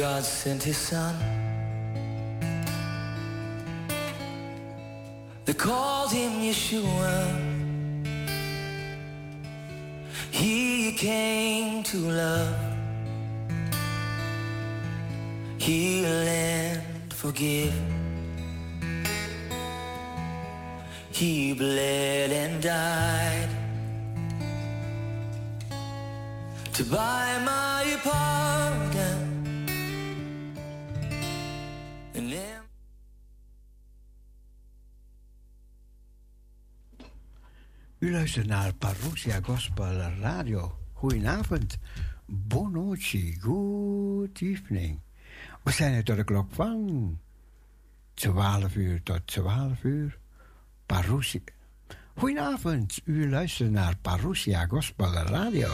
God sent his son. They called him Yeshua. He came to love, heal and forgive. He bled and died to buy my pardon. U luistert naar Parousia Gospel Radio. Goedenavond. Bonoci. Good evening. We zijn er tot de klok van 12 uur tot 12 uur. Parousia. Goedenavond. U luistert naar Parousia Gospel Radio.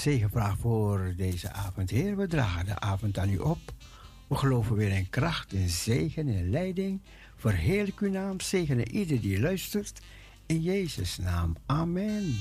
Zegenvraag voor deze avond, Heer. We dragen de avond aan u op. We geloven weer in kracht, in zegen, in leiding. Verheerlijk uw naam, zegenen ieder die luistert. In Jezus' naam, amen.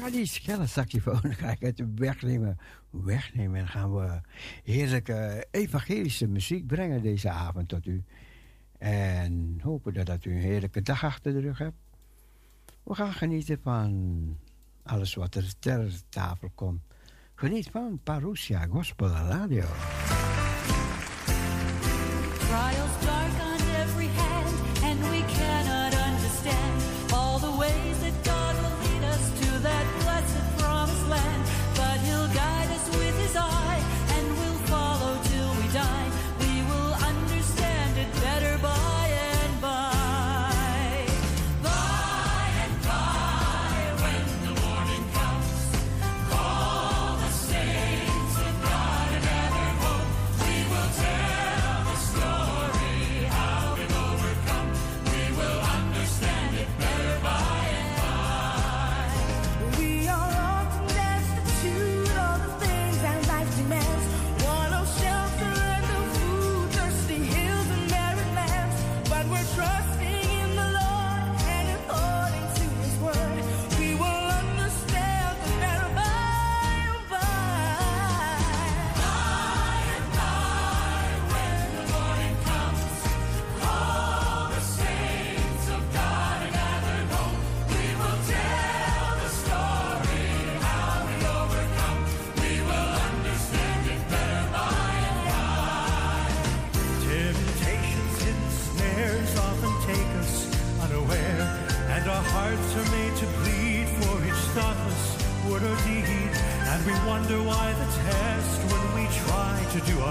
ga die schelle saxofoon ga ik het wegnemen. Wegnemen. En gaan we heerlijke evangelische muziek brengen deze avond tot u. En hopen dat, dat u een heerlijke dag achter de rug hebt. We gaan genieten van alles wat er ter tafel komt. Geniet van Parousia Gospel Radio.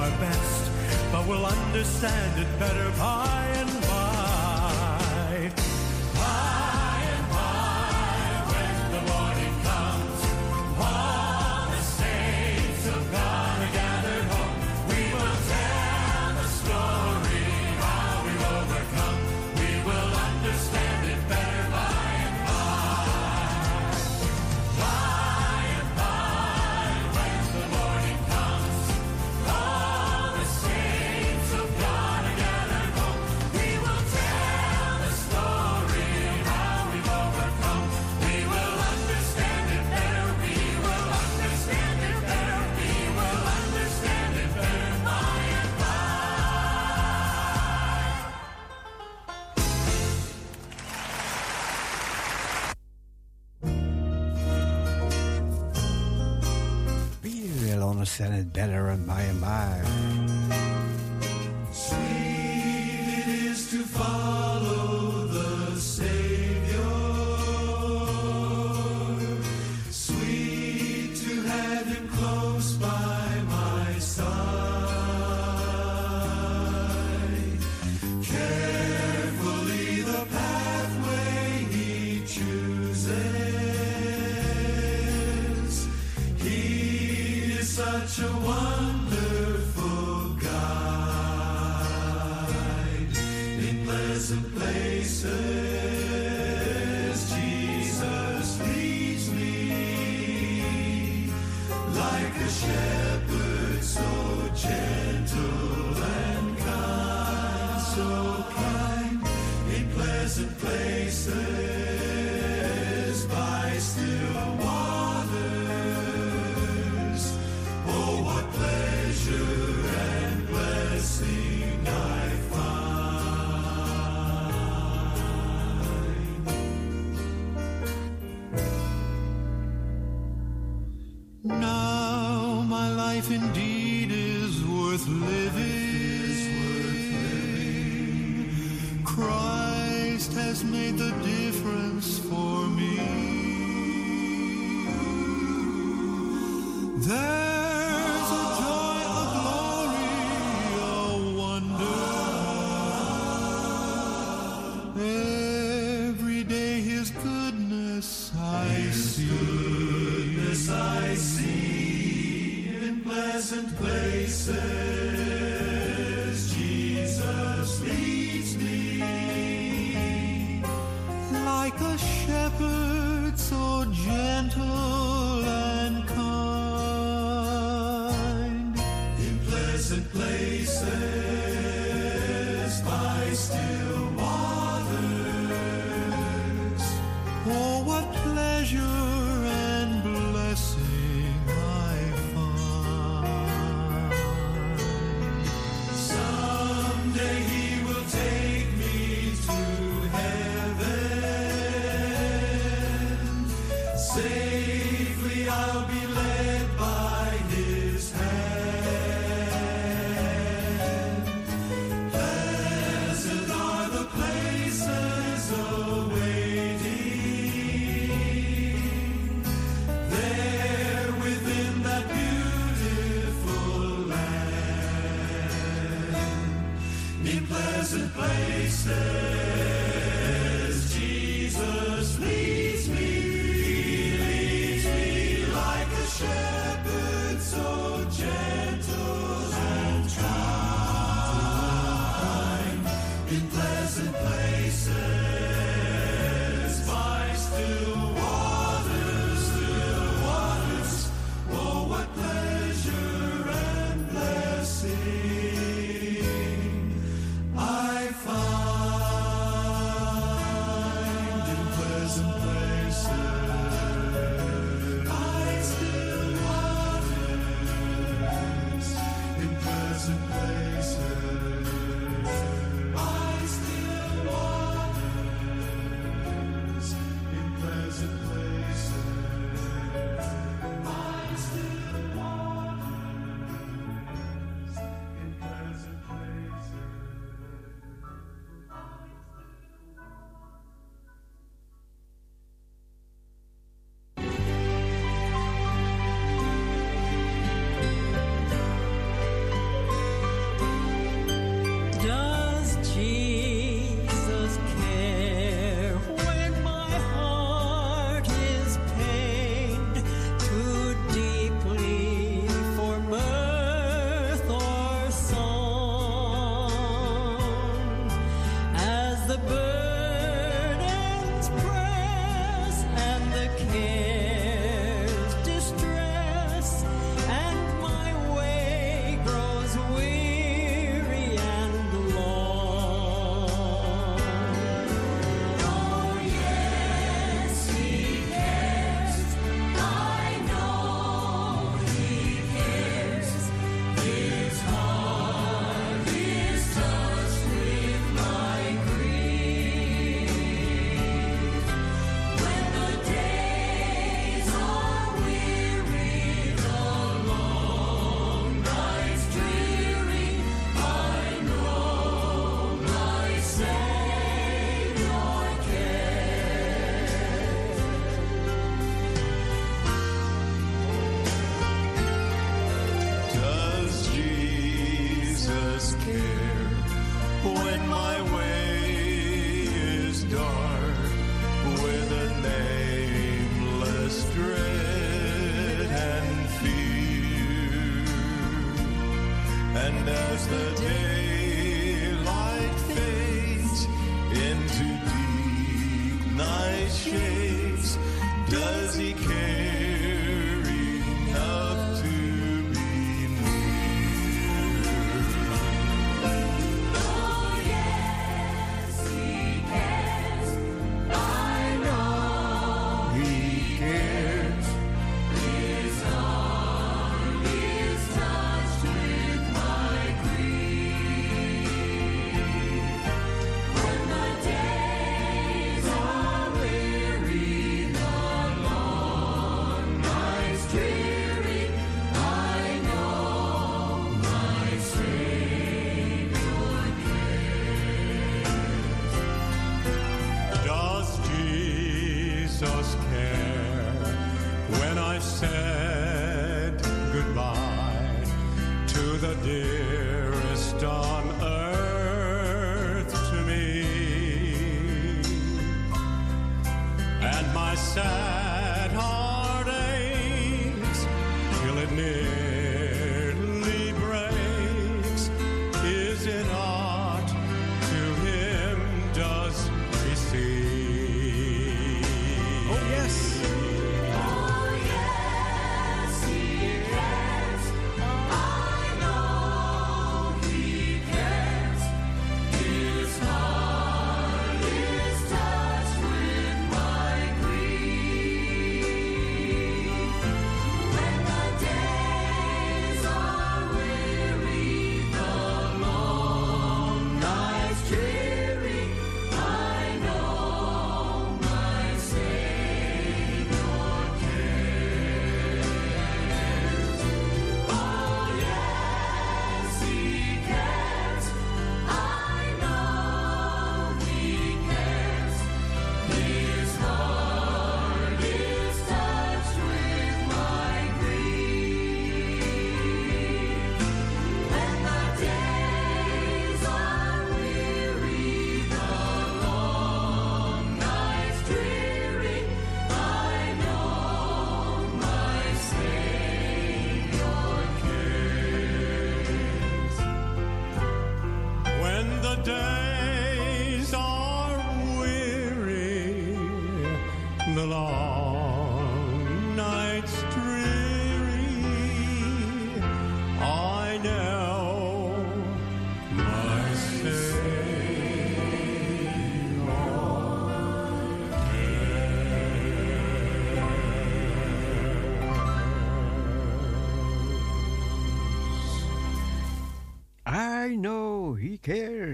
our best, but we'll understand it better by and by. understand it better on by and by.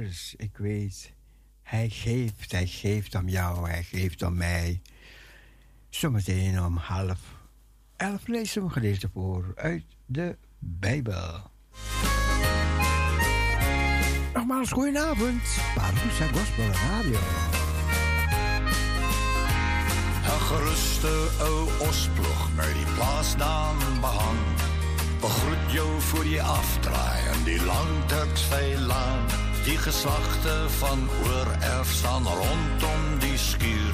Cares. Ik weet, hij geeft, hij geeft om jou, hij geeft om mij. Zometeen om half elf lezen we gelezen voor uit de Bijbel. Nogmaals, goedenavond. Parousia Gospel Radio. Geruste ou osploeg met die plaasnaam behang. Begroet jou voor je afdraai in die. Die geslachten van oererf staan rondom die skuur.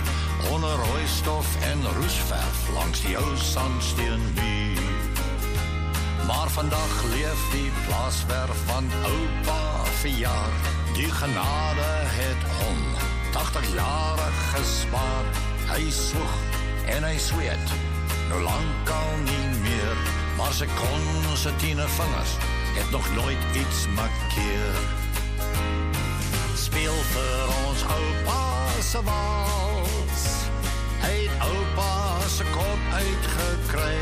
Onder rooistof en roesverf langs die ou sandsteenmuur. Maar vandag leef die plaaswerf van oupa verjaar. Die genade het hom 80 jare gespaar. Hy swoeg en hy sweet, nou lank al nie meer. Maar sy kon sy tienervingers het nog nooit iets markeer. Speel vir ons oupa se wals. Hy het oupa se kop uitgekry.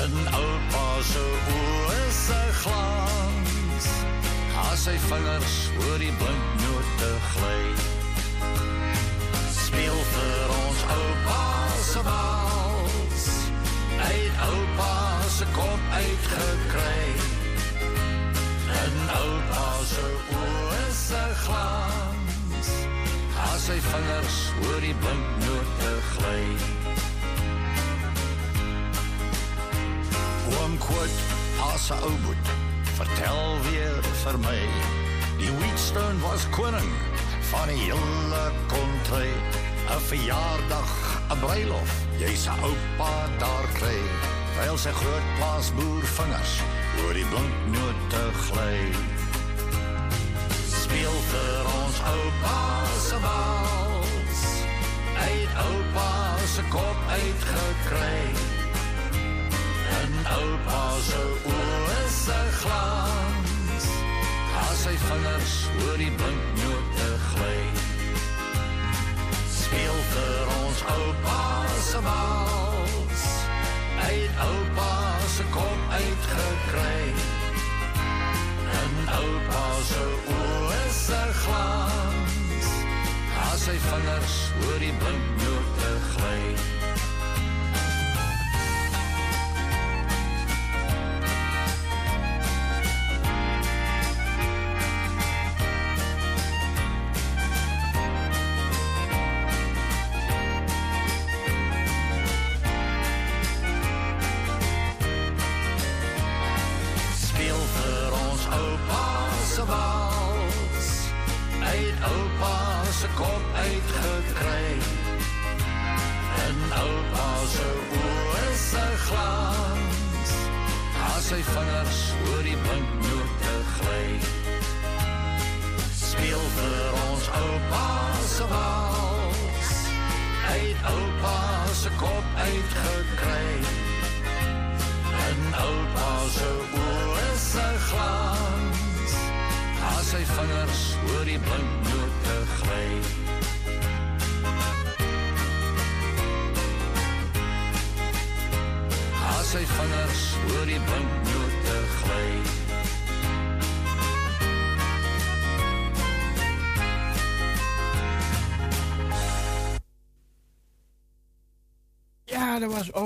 In oupa se oë se glans. As sy vingers oor die blinknote gly. Speel vir ons oupa se wals. Hy het oupa se kop uitgekry. In oupa se oë se glans. As sy vingers oor die blinknote gly. Oom Quote, as 'n ou boet, vertel weer vir my. Die Wheatstone was koning van die hele kontry. 'n Verjaardag, 'n bruilof, jy's 'n oupa daar kry. Terwyl sy groot plaasboer vingers oor die blinknote gly. Speel vir ons oupa se wals. Het oupa se kop uitgekry. En oupa se oë se glans. As sy vingers oor die blinknote gly. Speel vir ons oupa se wals. Het oupa se kop uitgekry. Oupa se oë se glans. As sy vingers oor die blinknote gly.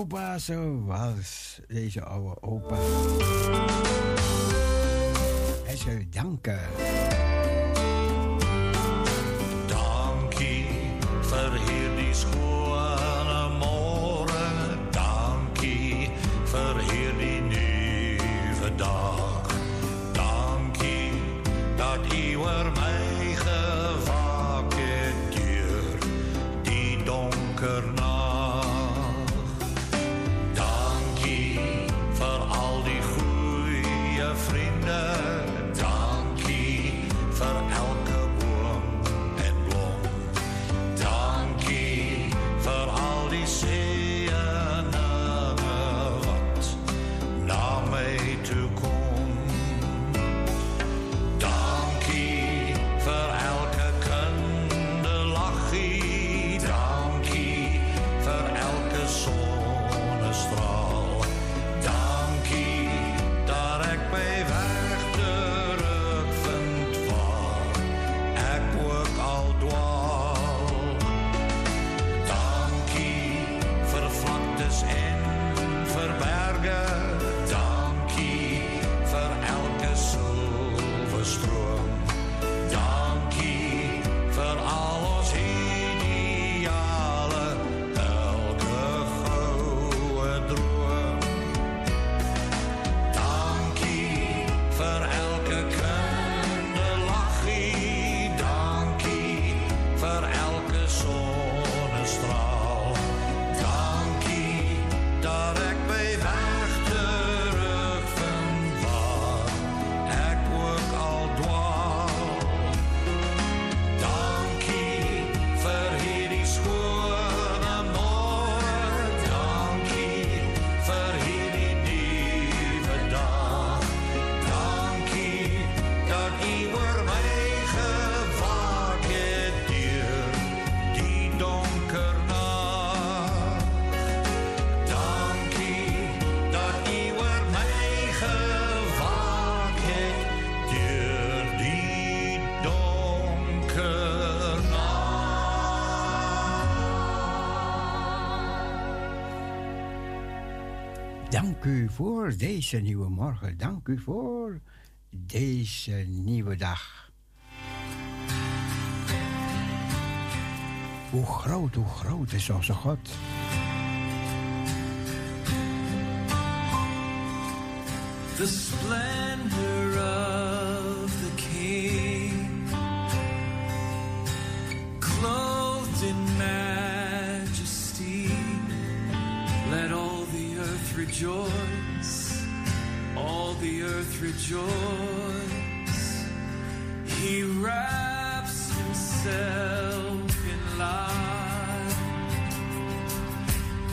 Opa zo was deze oude opa. Hij zou danken. voor deze nieuwe morgen. Dank u voor deze nieuwe dag. Hoe groot, hoe groot is onze God. rejoice. He wraps himself in light,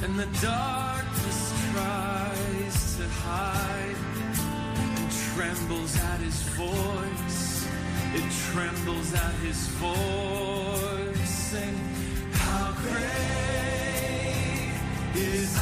and the darkness tries to hide and trembles at his voice. It trembles at his voice. And how great is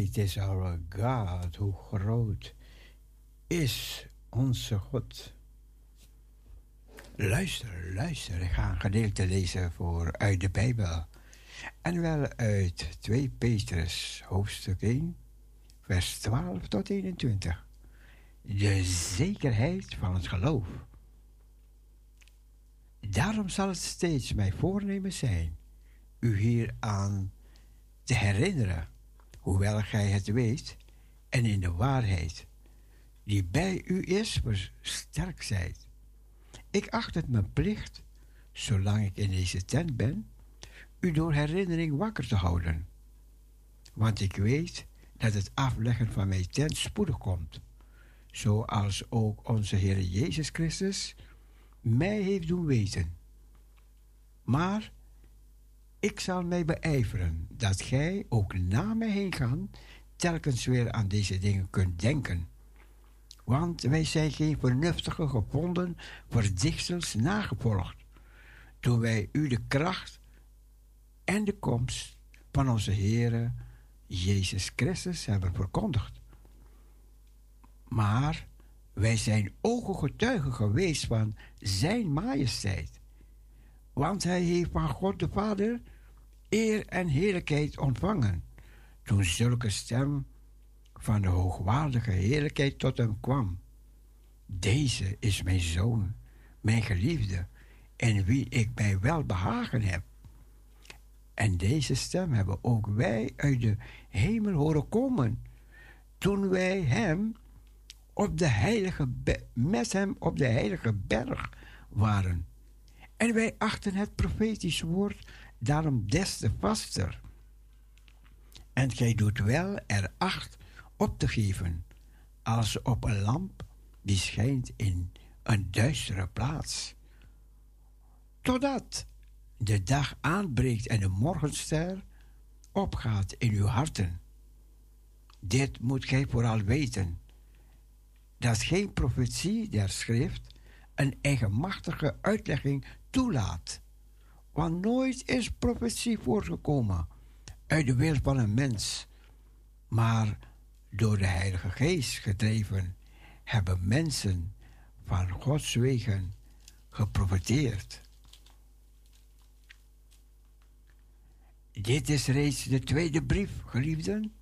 great is our God, hoe groot is onze God. Luister, luister, ik ga een gedeelte lezen voor uit de Bijbel. En wel uit 2 Petrus, hoofdstuk 1, vers 12 tot 21. De zekerheid van het geloof. Daarom zal het steeds mijn voornemen zijn u hieraan te herinneren, hoewel gij het weet, en in de waarheid die bij u is, versterkt zijt. Ik acht het mijn plicht, zolang ik in deze tent ben, u door herinnering wakker te houden. Want ik weet dat het afleggen van mijn tent spoedig komt, zoals ook onze Heer Jezus Christus mij heeft doen weten. Maar ik zal mij beijveren dat gij ook na mij heen gaan, telkens weer aan deze dingen kunt denken. Want wij zijn geen vernuftige gevonden verdichtsels nagevolgd, toen wij u de kracht en de komst van onze Heere Jezus Christus hebben verkondigd. Maar wij zijn ogengetuigen geweest van Zijn majesteit. Want Hij heeft van God de Vader eer en heerlijkheid ontvangen. Toen zulke stem van de hoogwaardige heerlijkheid tot hem kwam. Deze is mijn zoon, mijn geliefde, in wie ik mij wel behagen heb. En deze stem hebben ook wij uit de hemel horen komen, toen wij hem op de heilige met hem op de heilige berg waren. En wij achten het profetisch woord daarom des te vaster. En gij doet wel er acht op te geven, als op een lamp die schijnt in een duistere plaats. Totdat de dag aanbreekt en de morgenster opgaat in uw harten. Dit moet gij vooral weten, dat geen profetie der schrift een eigenmachtige uitlegging toelaat. Want nooit is profetie voortgekomen uit de wil van een mens, maar door de Heilige Geest gedreven hebben mensen van Gods wegen geprofeteerd. Dit is reeds de tweede brief, geliefden,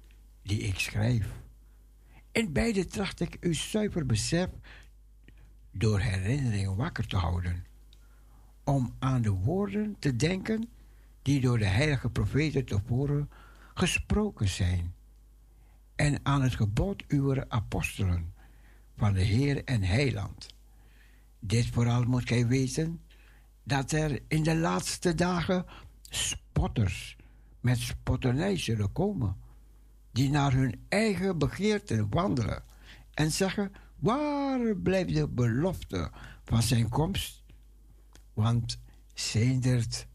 die ik schrijf. In beide tracht ik uw zuiver besef door herinnering wakker te houden, om aan de woorden te denken die door de heilige profeten tevoren gesproken zijn, en aan het gebod uw apostelen van de Heer en Heiland. Dit vooral moet gij weten, dat er in de laatste dagen spotters met spotternij zullen komen, die naar hun eigen begeerten wandelen en zeggen, waar blijft de belofte van zijn komst? Want sedert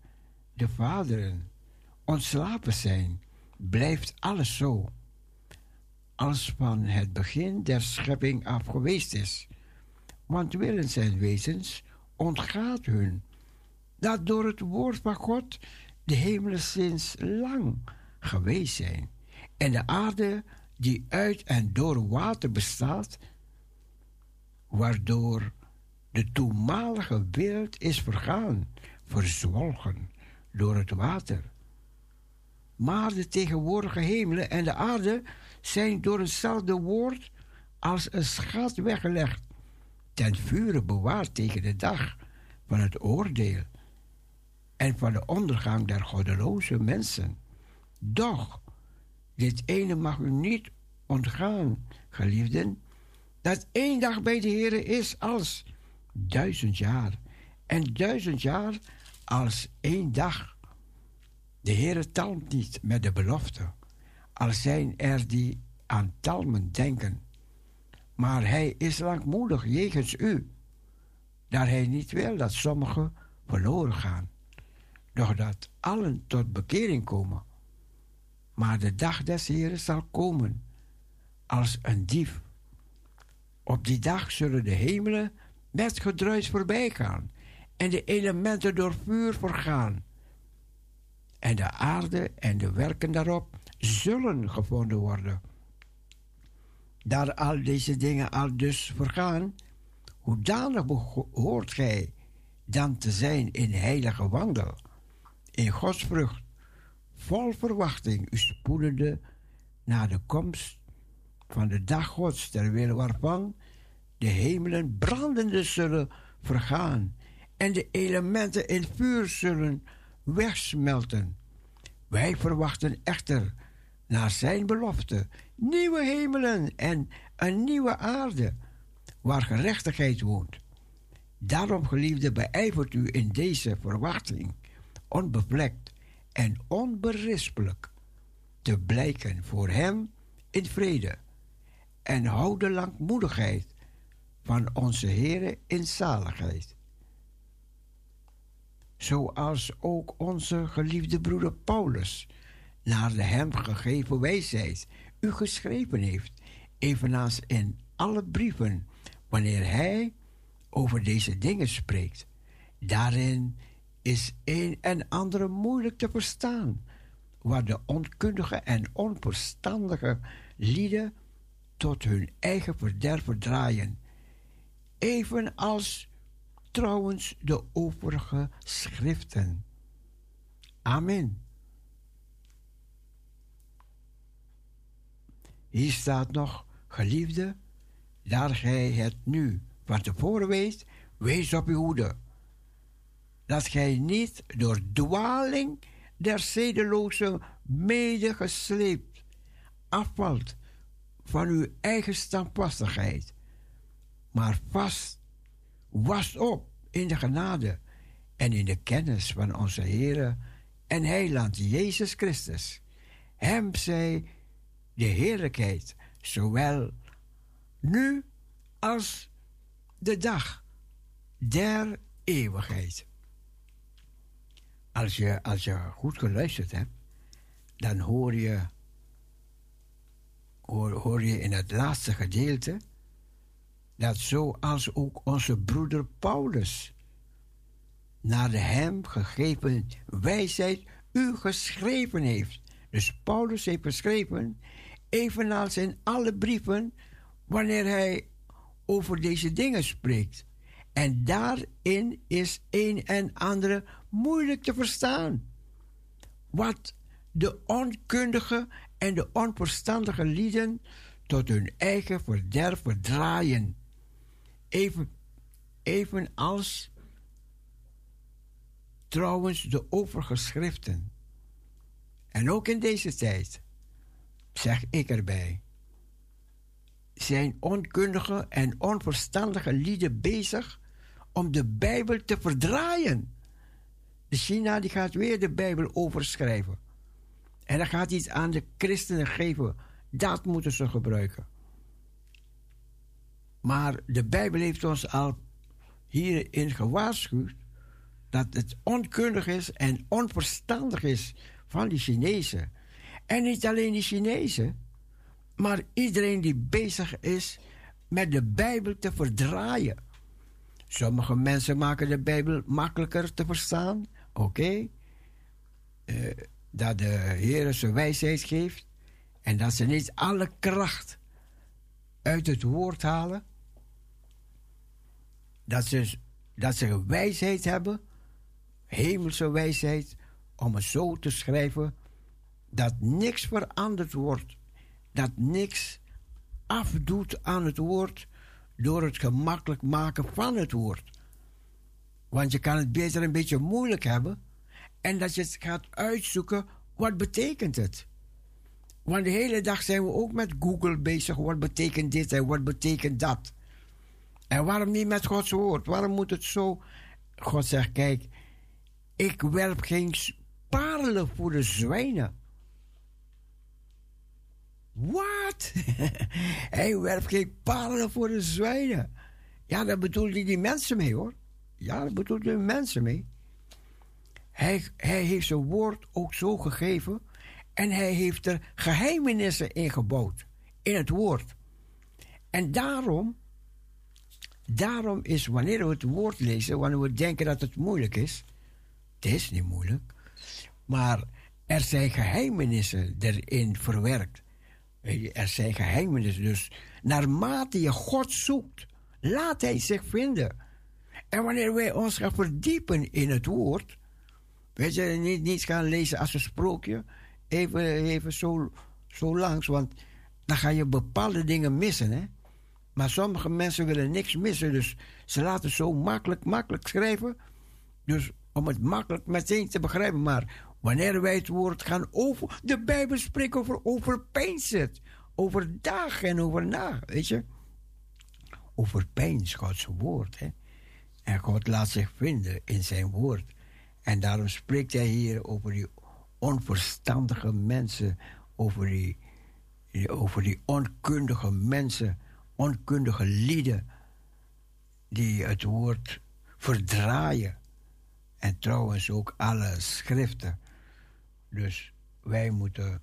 de vaderen ontslapen zijn, blijft alles zo, als van het begin der schepping af geweest is. Want willen zijn wezens ontgaat hun, dat door het woord van God de hemelen sinds lang geweest zijn, en de aarde die uit en door water bestaat, waardoor de toenmalige wereld is vergaan, verzwolgen door het water. Maar de tegenwoordige hemelen en de aarde zijn door hetzelfde woord als een schat weggelegd, ten vure bewaard tegen de dag van het oordeel en van de ondergang der goddeloze mensen. Doch, dit ene mag u niet ontgaan, geliefden, dat één dag bij de Heer is als duizend jaar, en duizend jaar als één dag. De Heere talmt niet met de belofte, al zijn er die aan talmen denken. Maar hij is langmoedig jegens u, daar hij niet wil dat sommigen verloren gaan, doch dat allen tot bekering komen. Maar de dag des Heeren zal komen als een dief. Op die dag zullen de hemelen met gedruis voorbij gaan en de elementen door vuur vergaan. En de aarde en de werken daarop zullen gevonden worden. Daar al deze dingen al dus vergaan, hoedanig behoort gij dan te zijn in heilige wandel, in Gods vrucht, vol verwachting u spoedende naar de komst van de dag Gods, ter wille waarvan de hemelen brandende zullen vergaan en de elementen in vuur zullen wegsmelten. Wij verwachten echter naar zijn belofte nieuwe hemelen en een nieuwe aarde waar gerechtigheid woont. Daarom, geliefde, beijvert u in deze verwachting onbevlekt en onberispelijk te blijken voor hem in vrede en houd de langmoedigheid van onze Heere in zaligheid. Zoals ook onze geliefde broeder Paulus naar de hem gegeven wijsheid u geschreven heeft, evenals in alle brieven, wanneer hij over deze dingen spreekt. Daarin is een en andere moeilijk te verstaan, waar de onkundige en onverstandige lieden tot hun eigen verderven draaien, evenals trouwens de overige schriften. Amen. Hier staat nog, geliefde, daar gij het nu van tevoren weet, wees op uw hoede. Dat gij niet door dwaling der zedeloze medegesleept afvalt van uw eigen standvastigheid, maar vast was op in de genade en in de kennis van onze Heere en Heiland Jezus Christus. Hem zij de heerlijkheid, zowel nu als de dag der eeuwigheid. Als je, als je goed geluisterd hebt, dan hoor je, hoor, hoor je in het laatste gedeelte dat zoals ook onze broeder Paulus naar de hem gegeven wijsheid u geschreven heeft. Dus Paulus heeft geschreven, evenals in alle brieven, wanneer hij over deze dingen spreekt. En daarin is een en andere moeilijk te verstaan. Wat de onkundige en de onverstandige lieden tot hun eigen verderf verdraaien. Even, evenals trouwens de overige schriften. En ook in deze tijd, zeg ik erbij, zijn onkundige en onverstandige lieden bezig om de Bijbel te verdraaien. China die gaat weer de Bijbel overschrijven. En dan gaat iets aan de christenen geven. Dat moeten ze gebruiken. Maar de Bijbel heeft ons al hierin gewaarschuwd dat het onkundig is en onverstandig is van die Chinezen. En niet alleen die Chinezen, maar iedereen die bezig is met de Bijbel te verdraaien. Sommige mensen maken de Bijbel makkelijker te verstaan, oké. Eh, dat de Heer zijn wijsheid geeft en dat ze niet alle kracht uit het woord halen. Dat ze, dat ze wijsheid hebben, hemelse wijsheid, om het zo te schrijven dat niks veranderd wordt, dat niks afdoet aan het woord door het gemakkelijk maken van het woord. Want je kan het beter een beetje moeilijk hebben en dat je gaat uitzoeken, wat betekent het? Want de hele dag zijn we ook met Google bezig. Wat betekent dit en wat betekent dat? En waarom niet met Gods woord? Waarom moet het zo? God zegt: Kijk, ik werp geen parelen voor de zwijnen. Wat? hij werpt geen parelen voor de zwijnen. Ja, daar bedoelt hij die mensen mee hoor. Ja, daar bedoelt hij mensen mee. Hij, hij heeft zijn woord ook zo gegeven. En hij heeft er geheimenissen in gebouwd. In het woord. En daarom, daarom is wanneer we het woord lezen, wanneer we denken dat het moeilijk is. Het is niet moeilijk. Maar er zijn geheimenissen erin verwerkt. Er zijn geheimenissen. Dus naarmate je God zoekt, laat Hij zich vinden. En wanneer wij ons gaan verdiepen in het woord, weet je, niet, niet gaan lezen als een sprookje, even, even zo, zo langs, want dan ga je bepaalde dingen missen. Hè? Maar sommige mensen willen niks missen, dus ze laten zo makkelijk, makkelijk schrijven. Dus om het makkelijk meteen te begrijpen. Maar wanneer wij het woord gaan over. De Bijbel spreekt over overpeinzen. Over dag en over nacht, weet je. Overpeins Gods woord. Hè? En God laat zich vinden in zijn woord. En daarom spreekt hij hier over die onverstandige mensen. Over die, over die onkundige mensen. Onkundige lieden. Die het woord verdraaien. En trouwens ook alle schriften. Dus wij moeten.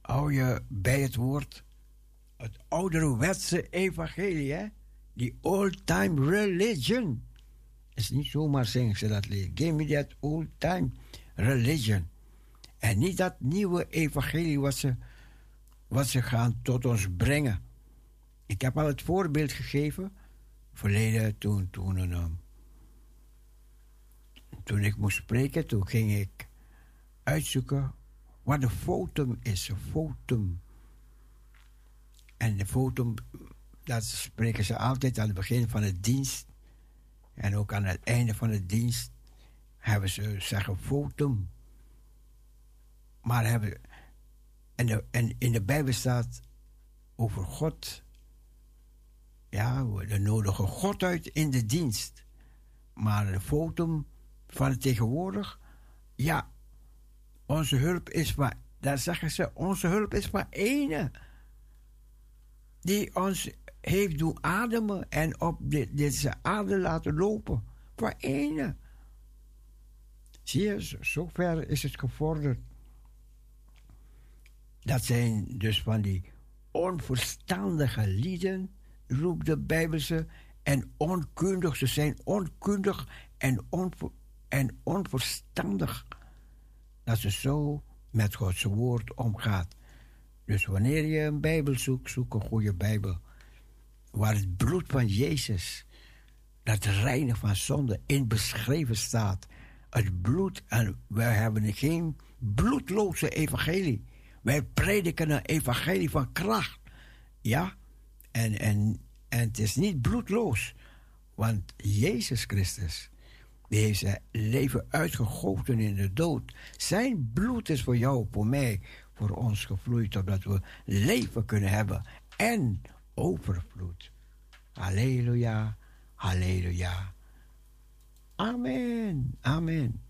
Hou je bij het woord. Het ouderwetse evangelie? Die old-time religion. is niet zomaar zingen ze dat lied. Give me that old-time religion. En niet dat nieuwe evangelie wat ze, wat ze gaan tot ons brengen. Ik heb al het voorbeeld gegeven. Verleden toen, toen toen ik moest spreken, toen ging ik uitzoeken wat een fotum is. Een fotum. En de fotum, dat spreken ze altijd aan het begin van de dienst. En ook aan het einde van de dienst hebben ze zeggen fotum. Maar hebben, en, de, en in de Bijbel staat over God. Ja, we nodigen God uit in de dienst. Maar de fotum van tegenwoordig, ja, onze hulp is van, daar zeggen ze, onze hulp is van ene. Die ons heeft doen ademen en op dit, deze aarde laten lopen. Van ene. Zie je, zo- zover is het gevorderd. Dat zijn dus van die onverstandige lieden, roept de Bijbelse, en onkundig. Ze zijn onkundig en, en onverstandig. Dat ze zo met Gods woord omgaat. Dus wanneer je een Bijbel zoekt, zoek een goede Bijbel. Waar het bloed van Jezus, dat reine van zonde, in beschreven staat. Het bloed, en wij hebben geen bloedloze evangelie. Wij prediken een evangelie van kracht. Ja, en, en, en het is niet bloedloos. Want Jezus Christus, die heeft zijn leven uitgegoten in de dood. Zijn bloed is voor jou, voor mij, voor ons gevloeid, opdat we leven kunnen hebben en overvloed. Halleluja, halleluja. Amen, amen.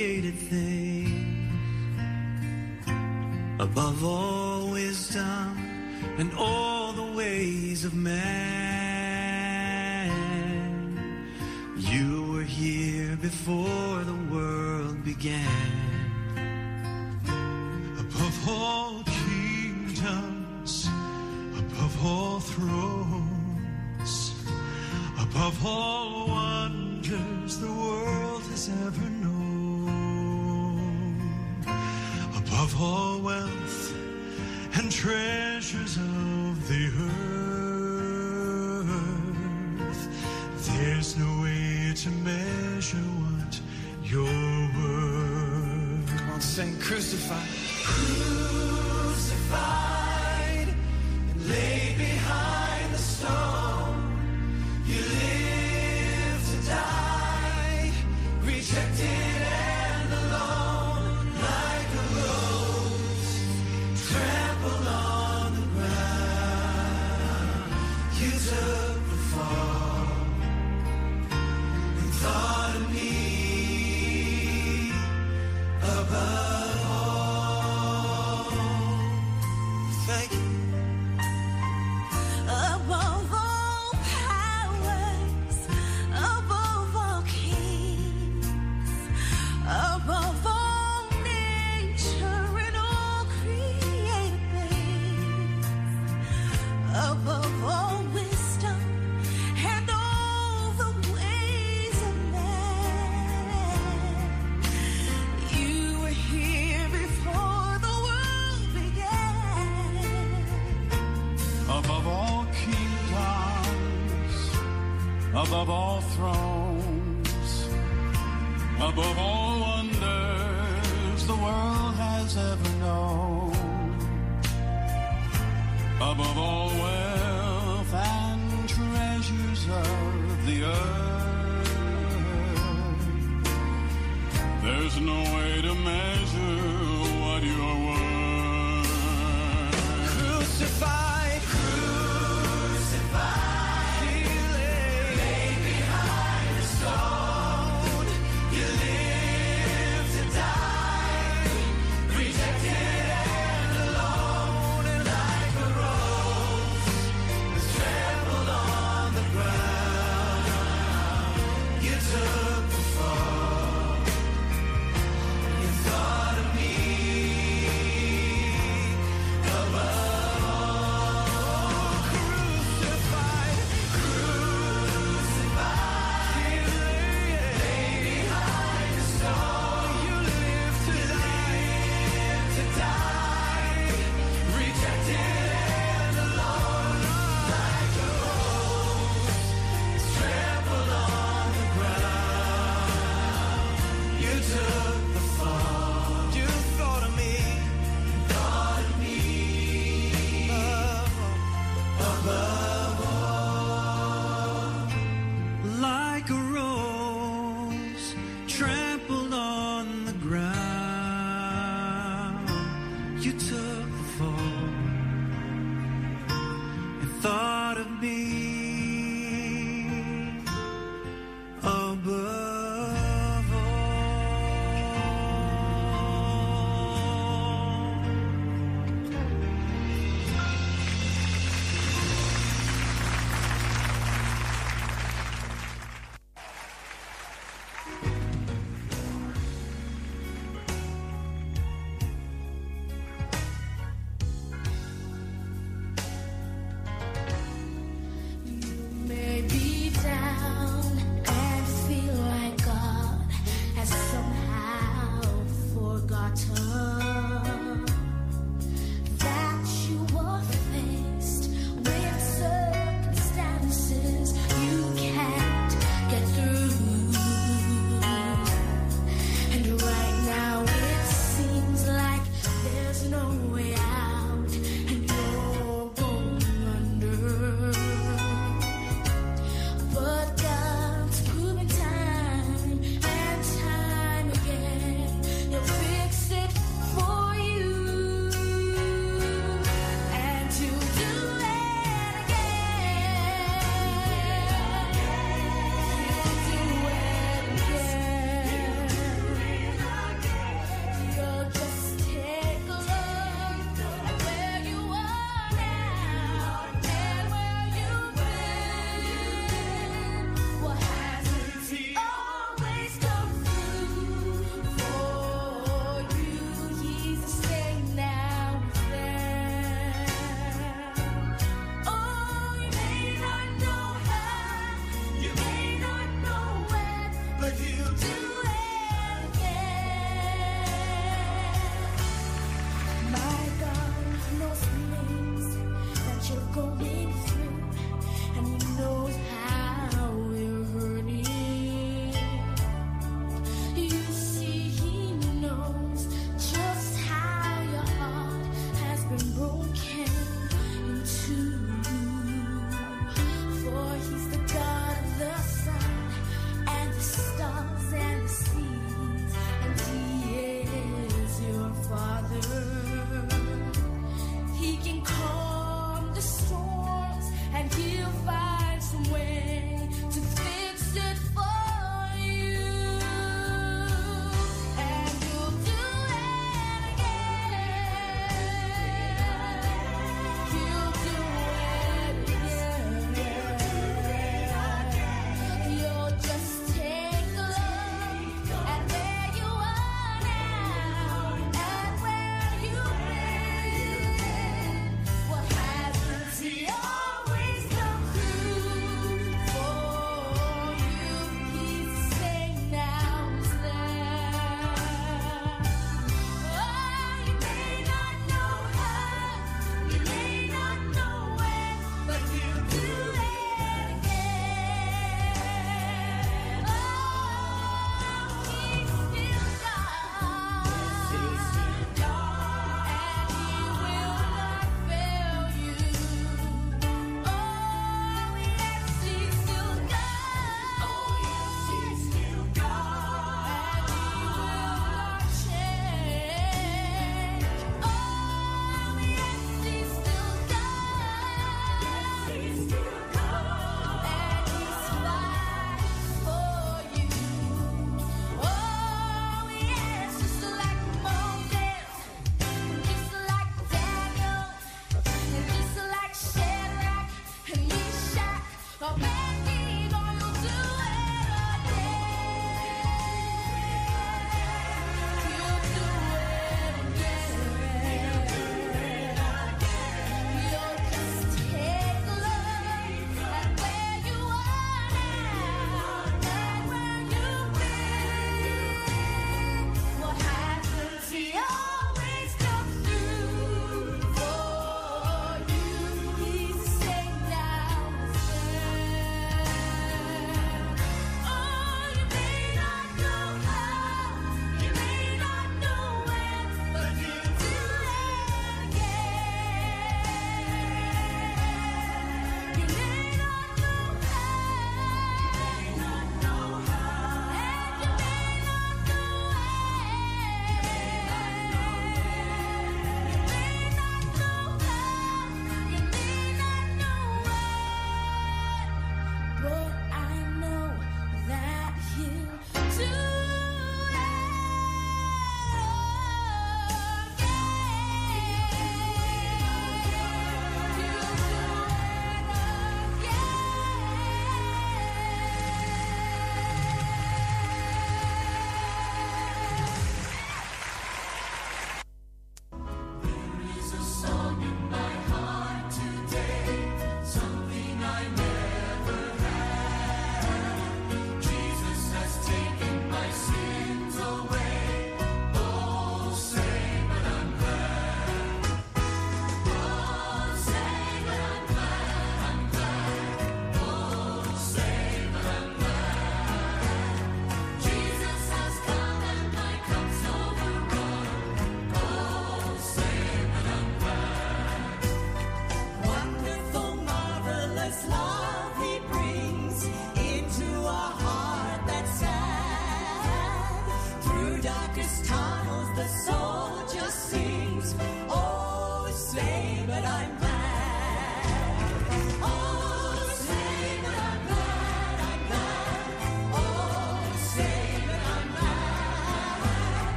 created. Above all wisdom and all the ways of man, you were here before the world began. Above all kingdoms, above all thrones, above all All wealth and treasures of the earth. There's no way to measure what Your worth. Come on, sing crucified. Crucified.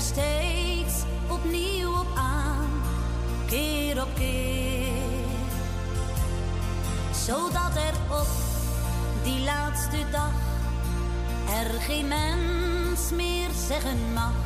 steeds opnieuw op aan, keer op keer. Zodat er op die laatste dag er geen mens meer zeggen mag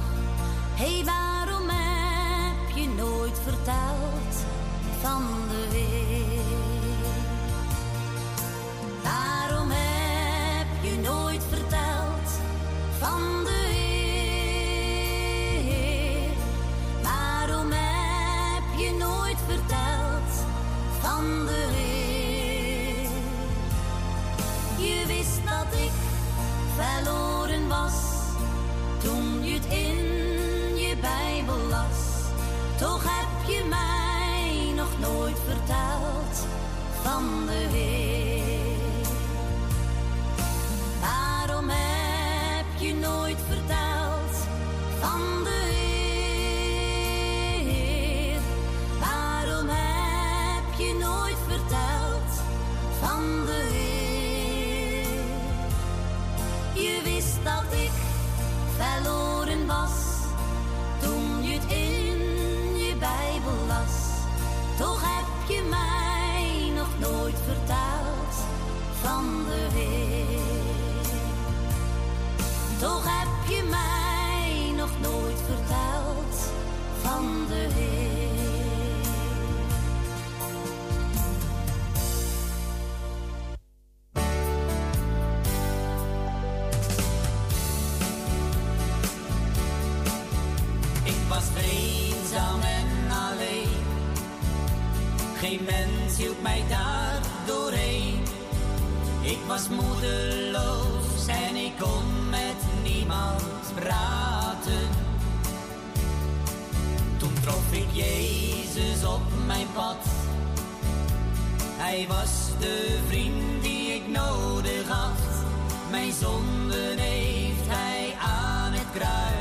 Toch heb je mij nog nooit verteld van de Heer. hield mij daar doorheen. Ik was moedeloos en ik kon met niemand praten. Toen trof ik Jezus op mijn pad. Hij was de vriend die ik nodig had. Mijn zonden heeft hij aan het kruis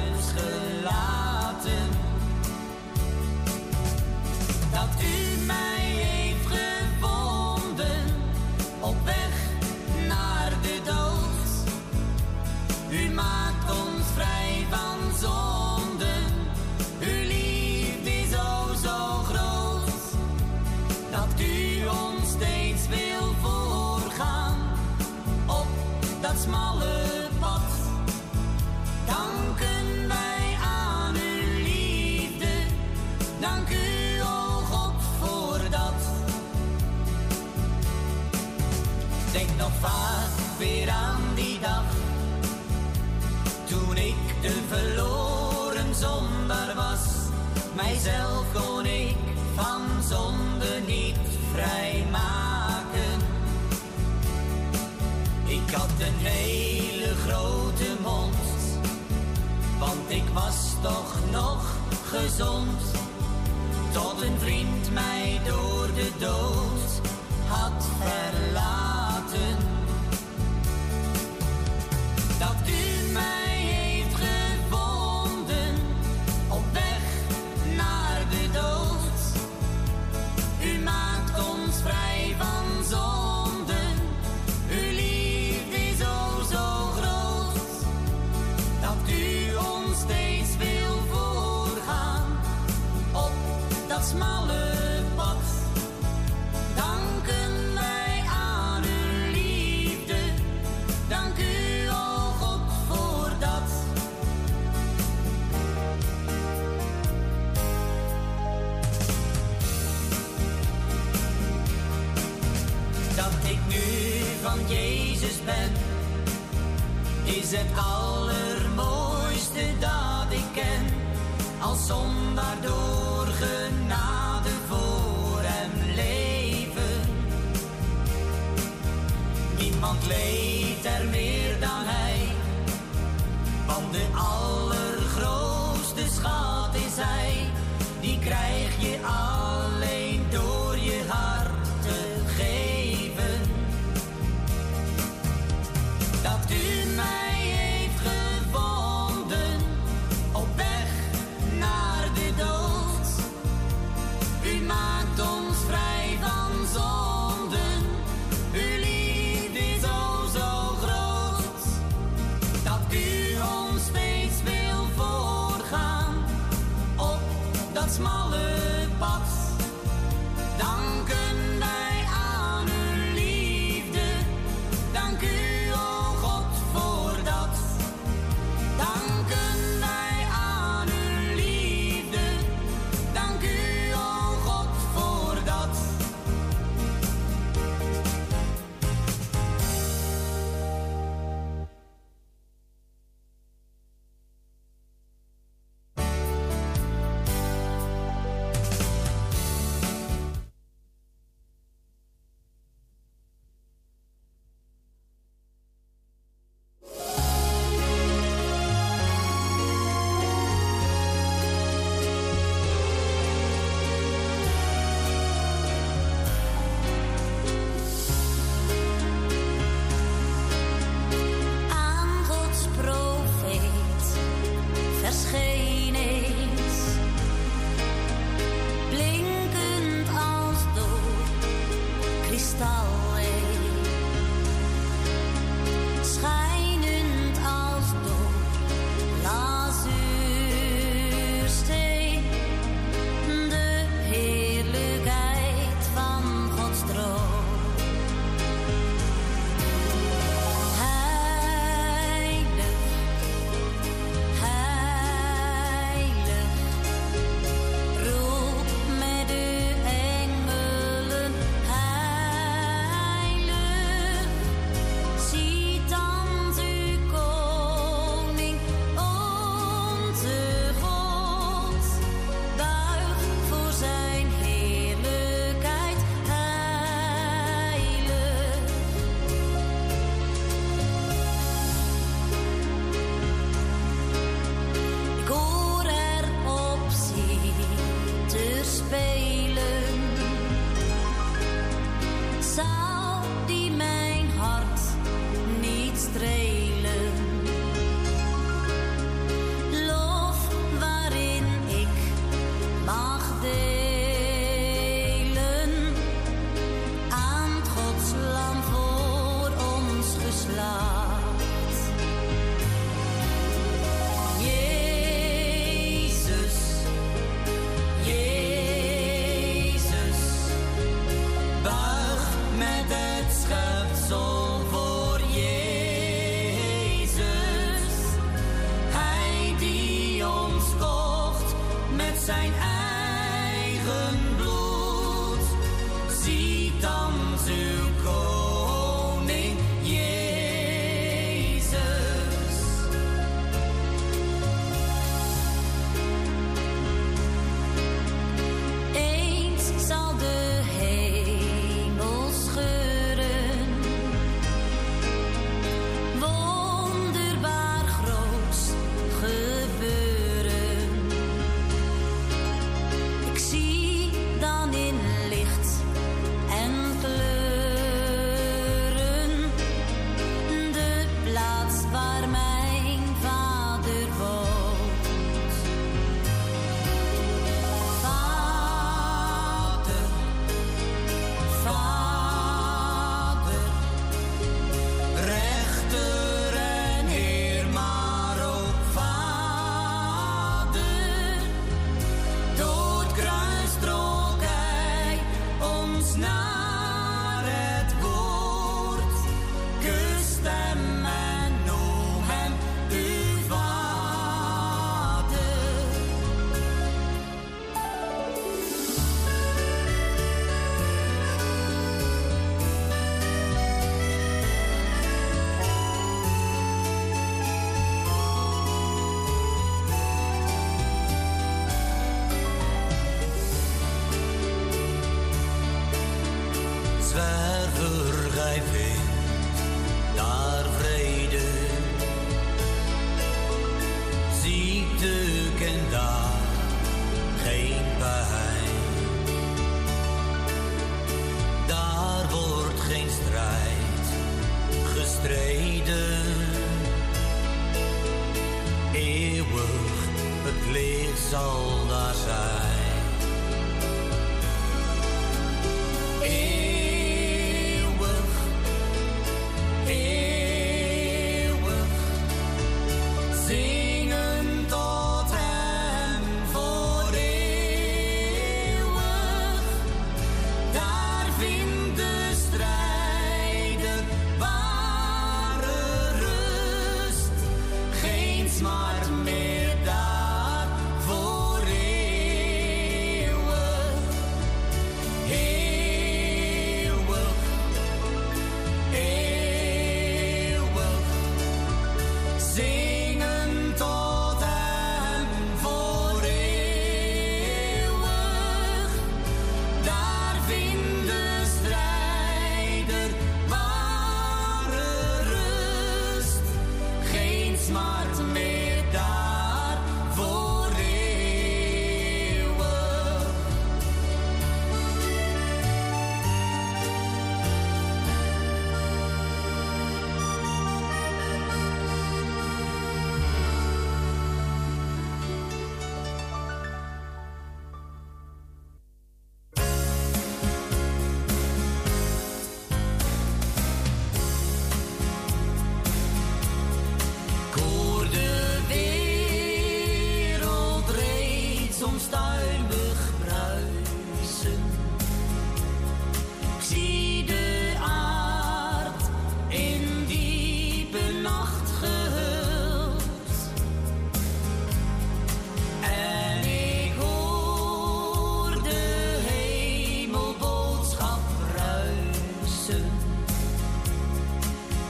was toch nog gezond. Tot een vriend mij door de dood had ver. het allermooiste dat ik ken. Als zon daardoor genade voor hem leven. Niemand leed er meer dan hij, want de al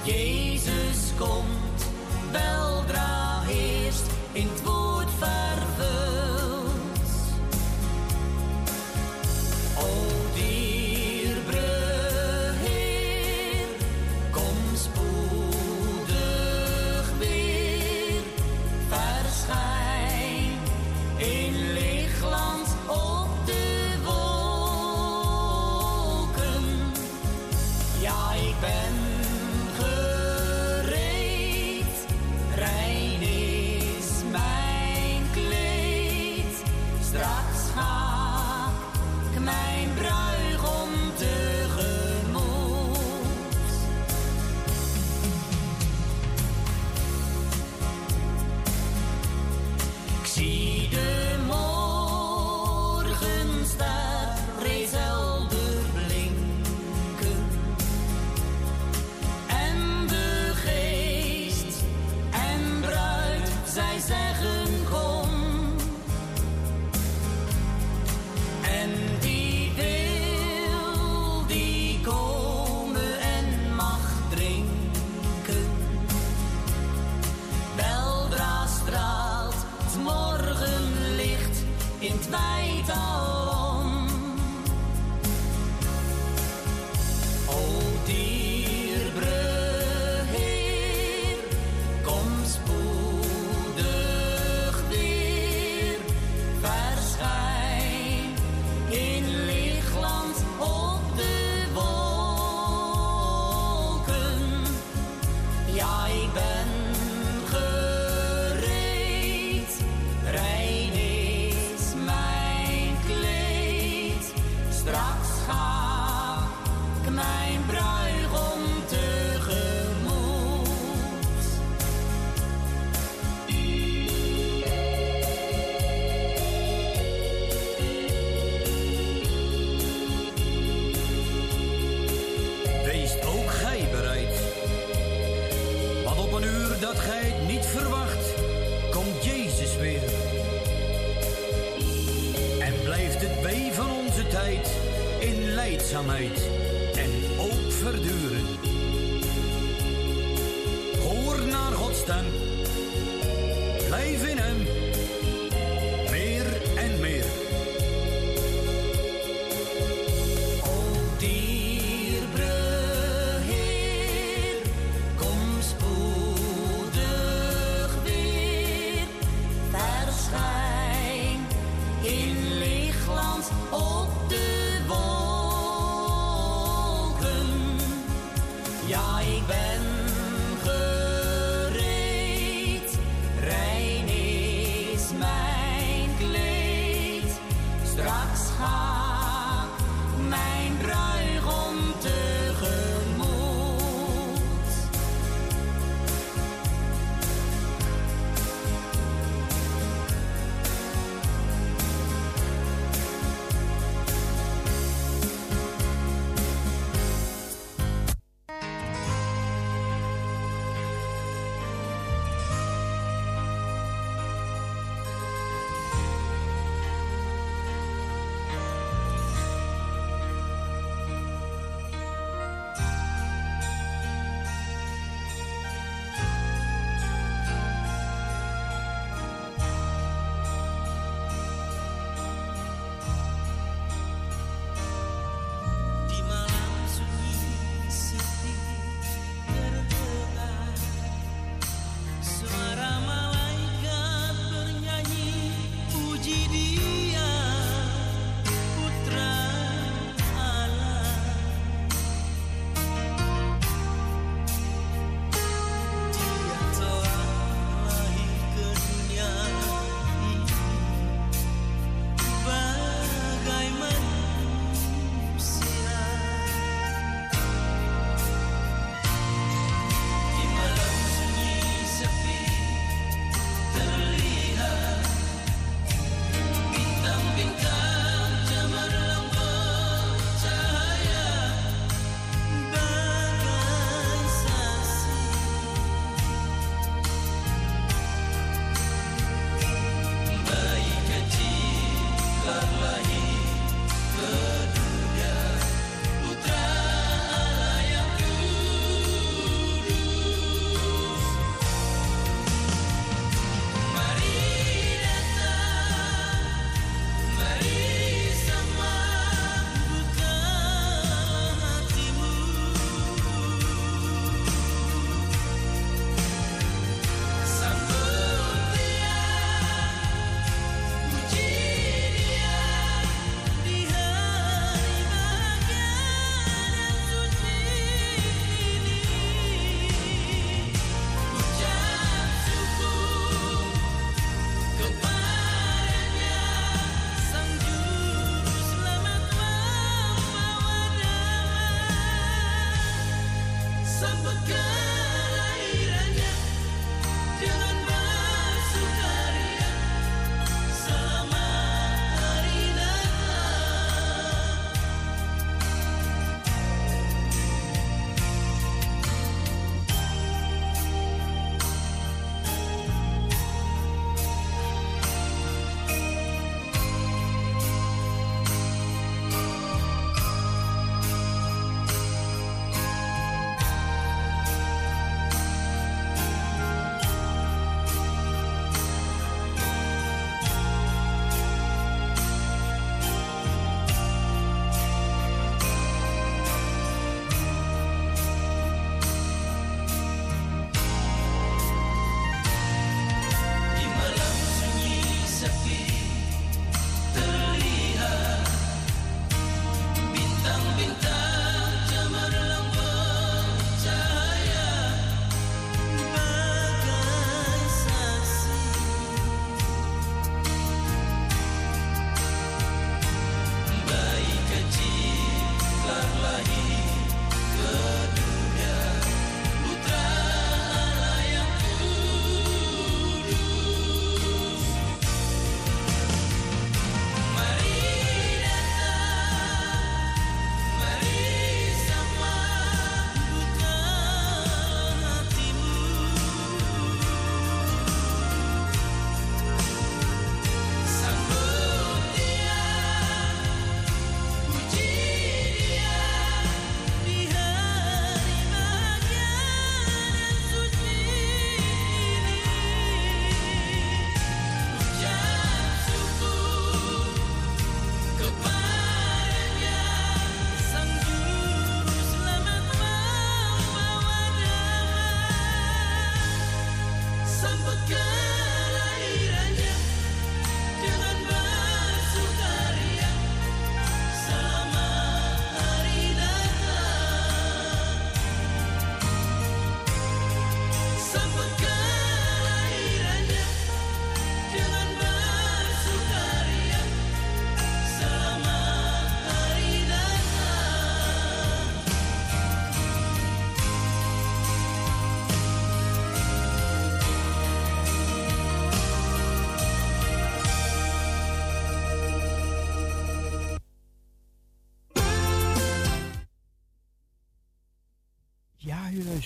Jezus komt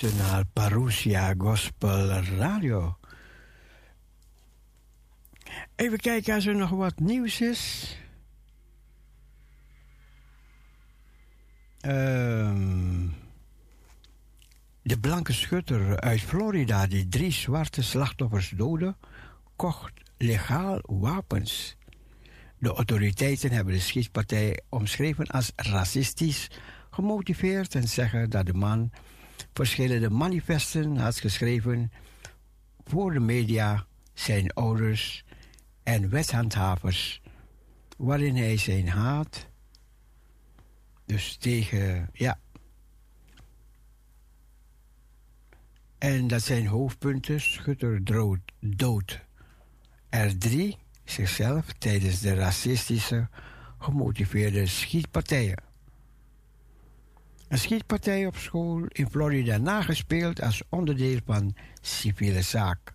luistert naar Parousia Gospel Radio. Even kijken als er nog wat nieuws is. Ehm, de blanke schutter uit Florida die drie zwarte slachtoffers doodde, kocht legaal wapens. De autoriteiten hebben de schietpartij omschreven als racistisch gemotiveerd en zeggen dat de man verschillende manifesten had geschreven voor de media, zijn ouders en wetshandhavers, waarin hij zijn haat, dus tegen, ja. En dat zijn hoofdpunten, schutter dood, dood. Er drie zichzelf tijdens de racistische gemotiveerde schietpartijen. Een schietpartij op school in Florida nagespeeld als onderdeel van civiele zaak.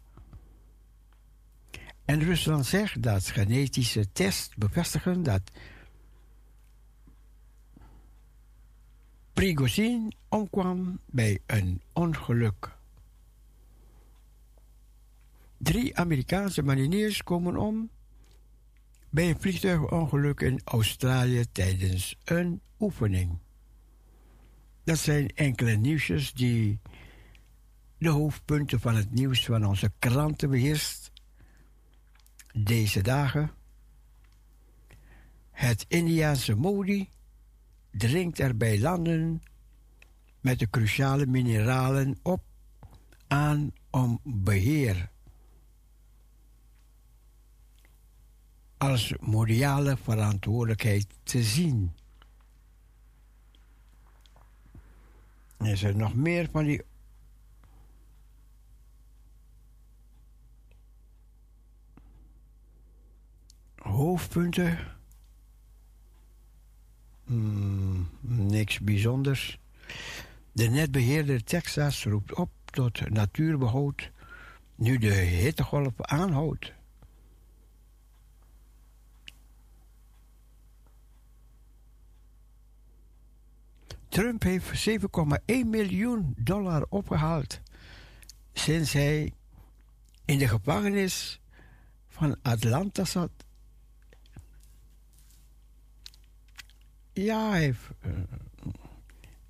En Rusland zegt dat genetische tests bevestigen dat Prigozhin omkwam bij een ongeluk. Drie Amerikaanse mariniers komen om bij een vliegtuigongeluk in Australië tijdens een oefening. Dat zijn enkele nieuwsjes die de hoofdpunten van het nieuws van onze kranten beheerst deze dagen. Het Indiaanse Modi dringt er bij landen met de cruciale mineralen op aan om beheer als mondiale verantwoordelijkheid te zien. Er nog meer van die hoofdpunten? Hmm, niks bijzonders. De netbeheerder Texas roept op tot natuurbehoud nu de hittegolf aanhoudt. Trump heeft 7,1 miljoen dollar opgehaald sinds hij in de gevangenis van Atlanta zat. Ja, hij heeft eh,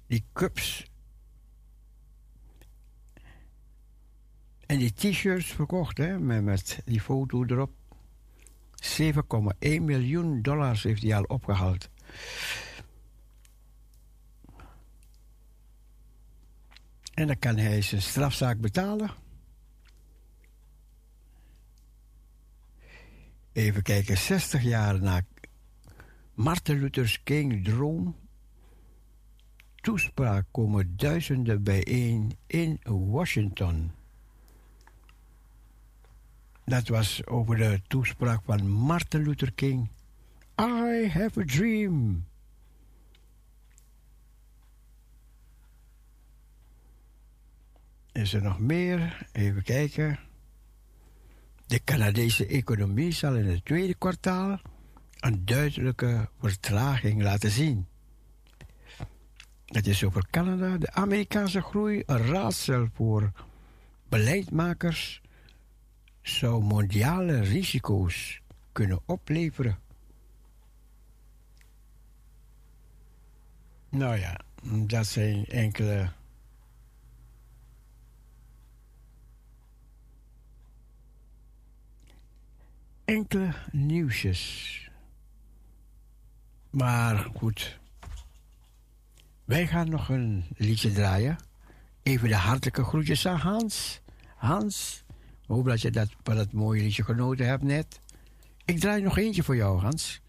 die cups en die t-shirts verkocht hè, met, met die foto erop. 7,1 miljoen dollars heeft hij al opgehaald. En dan kan hij zijn strafzaak betalen. Even kijken, 60 jaar na Martin Luther King droom. Toespraak komen duizenden bijeen in Washington. Dat was over de toespraak van Martin Luther King. I have a dream. Is er nog meer? Even kijken. De Canadese economie zal in het tweede kwartaal een duidelijke vertraging laten zien. Het is over Canada. De Amerikaanse groei een raadsel voor beleidmakers zou mondiale risico's kunnen opleveren. Nou ja, dat zijn enkele enkele nieuwsjes. Maar goed. Wij gaan nog een liedje draaien. Even de hartelijke groetjes aan Hans. Hans, hoop dat je dat, van dat mooie liedje genoten hebt net. Ik draai nog eentje voor jou, Hans.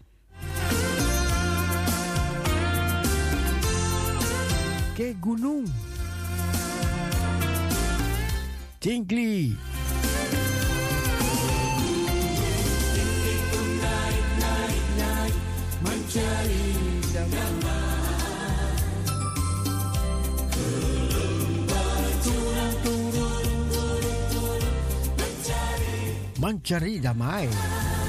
Kijk, Gunung. Tinkly. Non ci mai.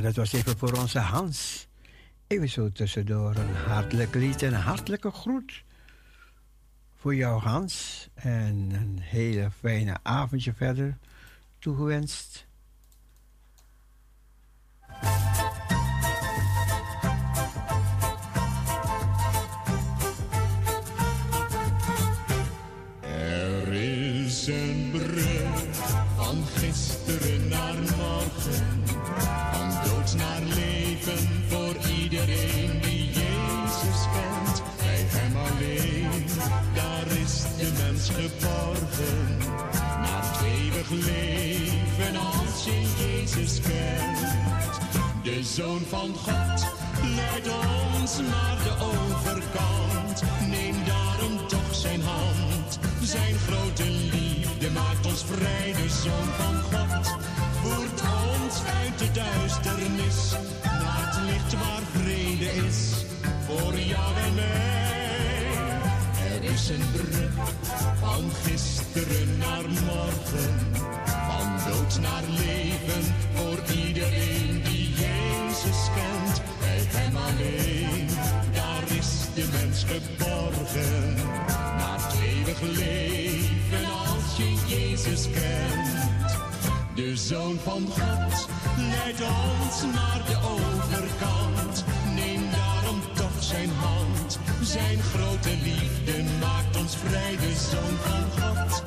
Dat was even voor onze Hans. Even zo tussendoor een hartelijk lied en een hartelijke groet voor jou Hans. En een hele fijne avondje verder toegewenst. De Zoon van God leidt ons naar de overkant. Neem daarom toch zijn hand. Zijn grote liefde maakt ons vrij. De Zoon van God voert ons uit de duisternis naar het licht waar vrede is. Voor jou en mij. Er is een brug van gisteren naar morgen. Dood naar leven voor iedereen die Jezus kent. Bij Hem alleen, daar is de mens geborgen. Naar het eeuwig leven als je Jezus kent. De Zoon van God leidt ons naar de overkant. Neem daarom toch zijn hand. Zijn grote liefde maakt ons vrij. De Zoon van God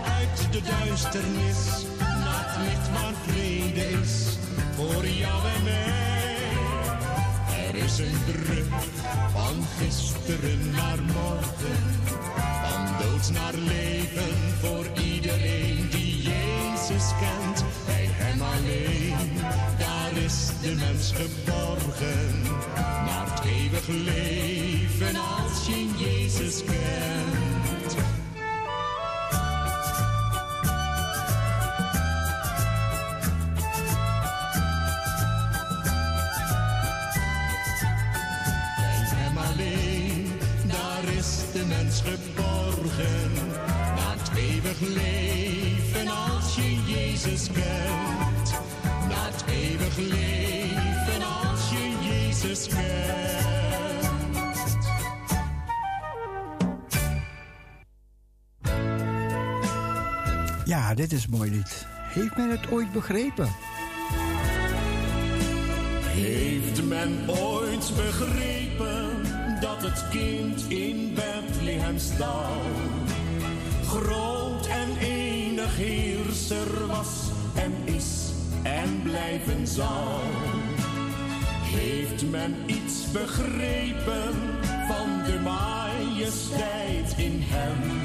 uit de duisternis. Naar het licht waar vrede is. Voor jou en mij. Er is een brug van gisteren naar morgen. Van dood naar leven voor iedereen die Jezus kent. Bij Hem alleen, daar is de mens geborgen. Naar het eeuwig leven als je Jezus kent. Naar het eeuwig leven als je Jezus kent. Naar het eeuwig leven als je Jezus kent. Ja, dit is mooi lied. Heeft men het ooit begrepen? Heeft men ooit begrepen dat het kind in Bethlehem stal? Groot en enig heerser was en is en blijven zal. Heeft men iets begrepen van de majesteit in hem?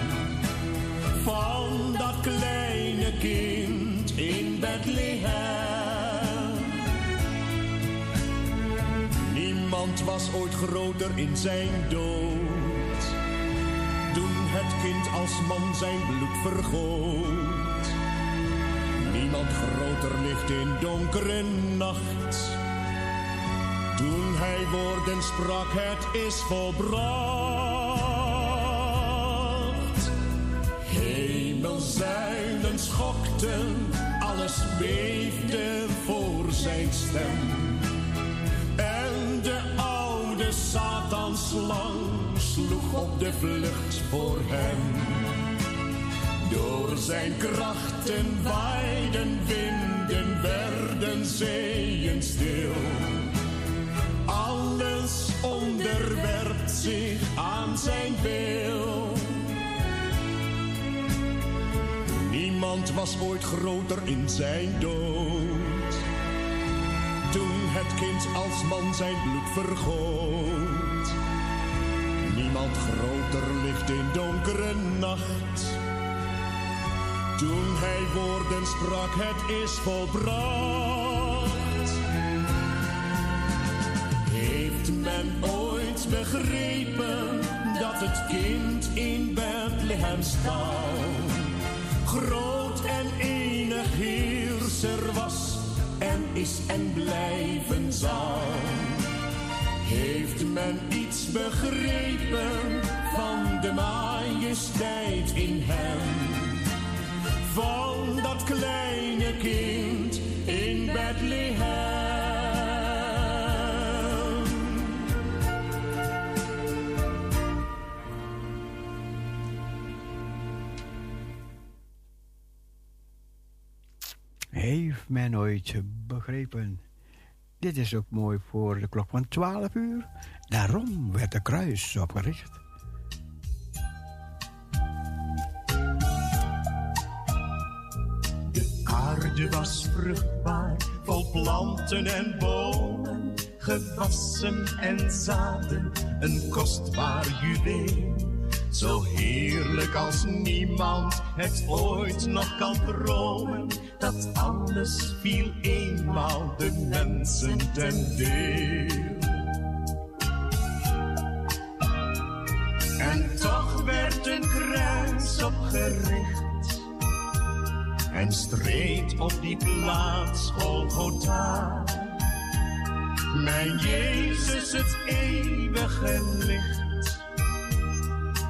Van dat kleine kind in Bethlehem. Niemand was ooit groter in zijn dood. Toen het kind als man zijn bloed vergoot. Niemand groter ligt in donkere nacht. Toen hij woorden sprak, het is volbracht. Hemelzuilen schokten, alles beefde voor zijn stem. Op de vlucht voor hem. Door zijn krachten waaiden winden, werden zeeën stil. Alles onderwerpt zich aan zijn wil. Niemand was ooit groter in zijn dood. Toen het kind als man zijn bloed vergoot. Niemand groter ligt in donkere nacht. Toen hij woorden sprak, het is volbracht. Heeft men ooit begrepen dat het kind in Bethlehem stal? Groot en enig heerser was en is en blijven zal. Heeft men iets begrepen van de majesteit in hem? Van dat kleine kind in Bethlehem. Heeft men ooit begrepen dit is ook mooi voor de klok van 12 uur. Daarom werd de kruis opgericht. De aarde was vruchtbaar, vol planten en bomen, gewassen en zaden, een kostbaar juweel. Zo heerlijk als niemand het ooit nog kan dromen, dat alles viel eenmaal de mensen ten deel. En toch werd een kruis opgericht en streed op die plaats Golgotha. Mijn Jezus, het eeuwige licht,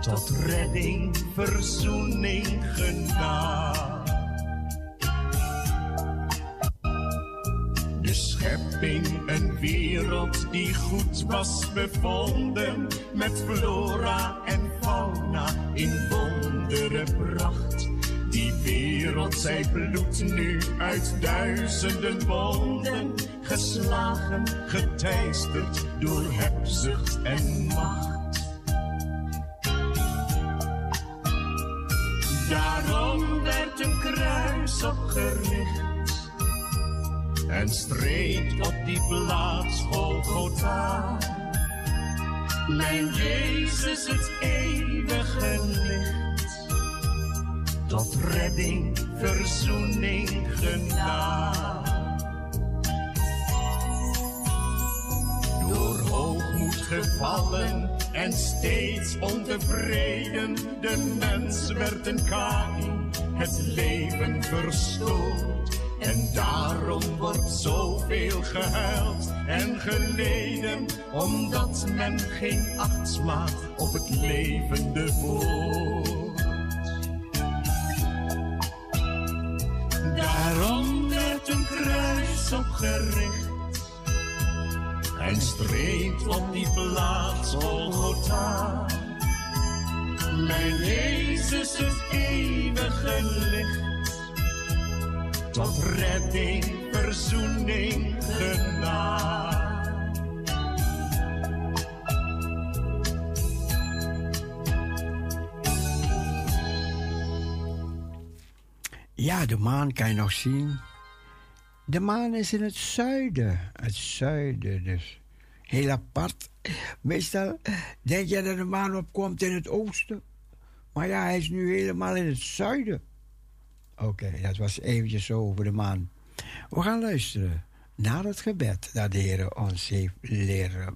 tot redding, verzoening, genade. De schepping, een wereld die goed was bevonden, met flora en fauna in wondere pracht. Die wereld, zij bloedt nu uit duizenden wonden, geslagen, geteisterd door hebzucht en macht. Daarom werd een kruis opgericht en streed op die plaats Golgotha. Mijn Jezus, het eeuwige licht, tot redding, verzoening, genade. Gevallen en steeds ontevreden, de mens werd een Kain, het leven verstoord. En daarom wordt zoveel gehuild en geleden, omdat men geen acht slaat op het levende woord. Daarom werd een kruis opgericht en streed op die plaats Golgotha. Mijn Jezus, het eeuwige licht tot redding, verzoening, genade. Ja, de maan kan je nog zien. De maan is in het zuiden. Het zuiden, dus heel apart. Meestal denk je dat de maan opkomt in het oosten. Maar ja, hij is nu helemaal in het zuiden. Oké, dat was eventjes zo over de maan. We gaan luisteren naar het gebed dat de Heer ons heeft leren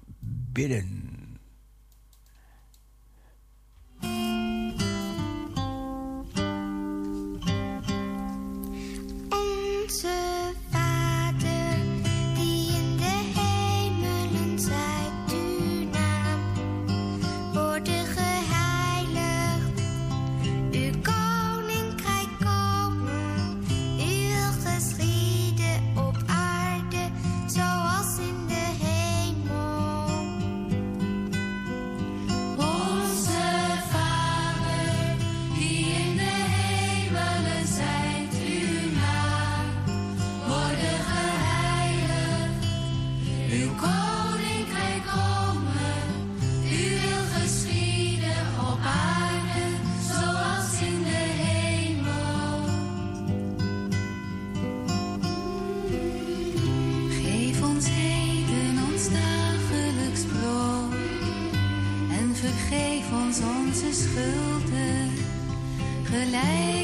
bidden. soleil.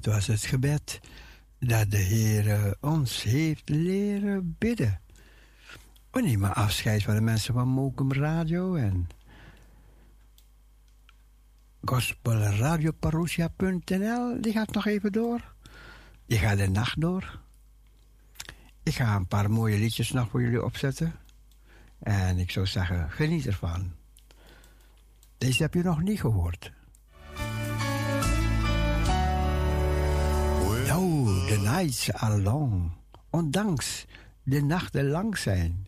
Dat was het gebed dat de Heer eh, ons heeft leren bidden. We nemen afscheid van de mensen van Mokum Radio en gospelradioparousia.nl. Die gaat nog even door. Die gaat de nacht door. Ik ga een paar mooie liedjes nog voor jullie opzetten. En ik zou zeggen, geniet ervan. Deze heb je nog niet gehoord. Nou, the nights are long. Ondanks de nachten lang zijn,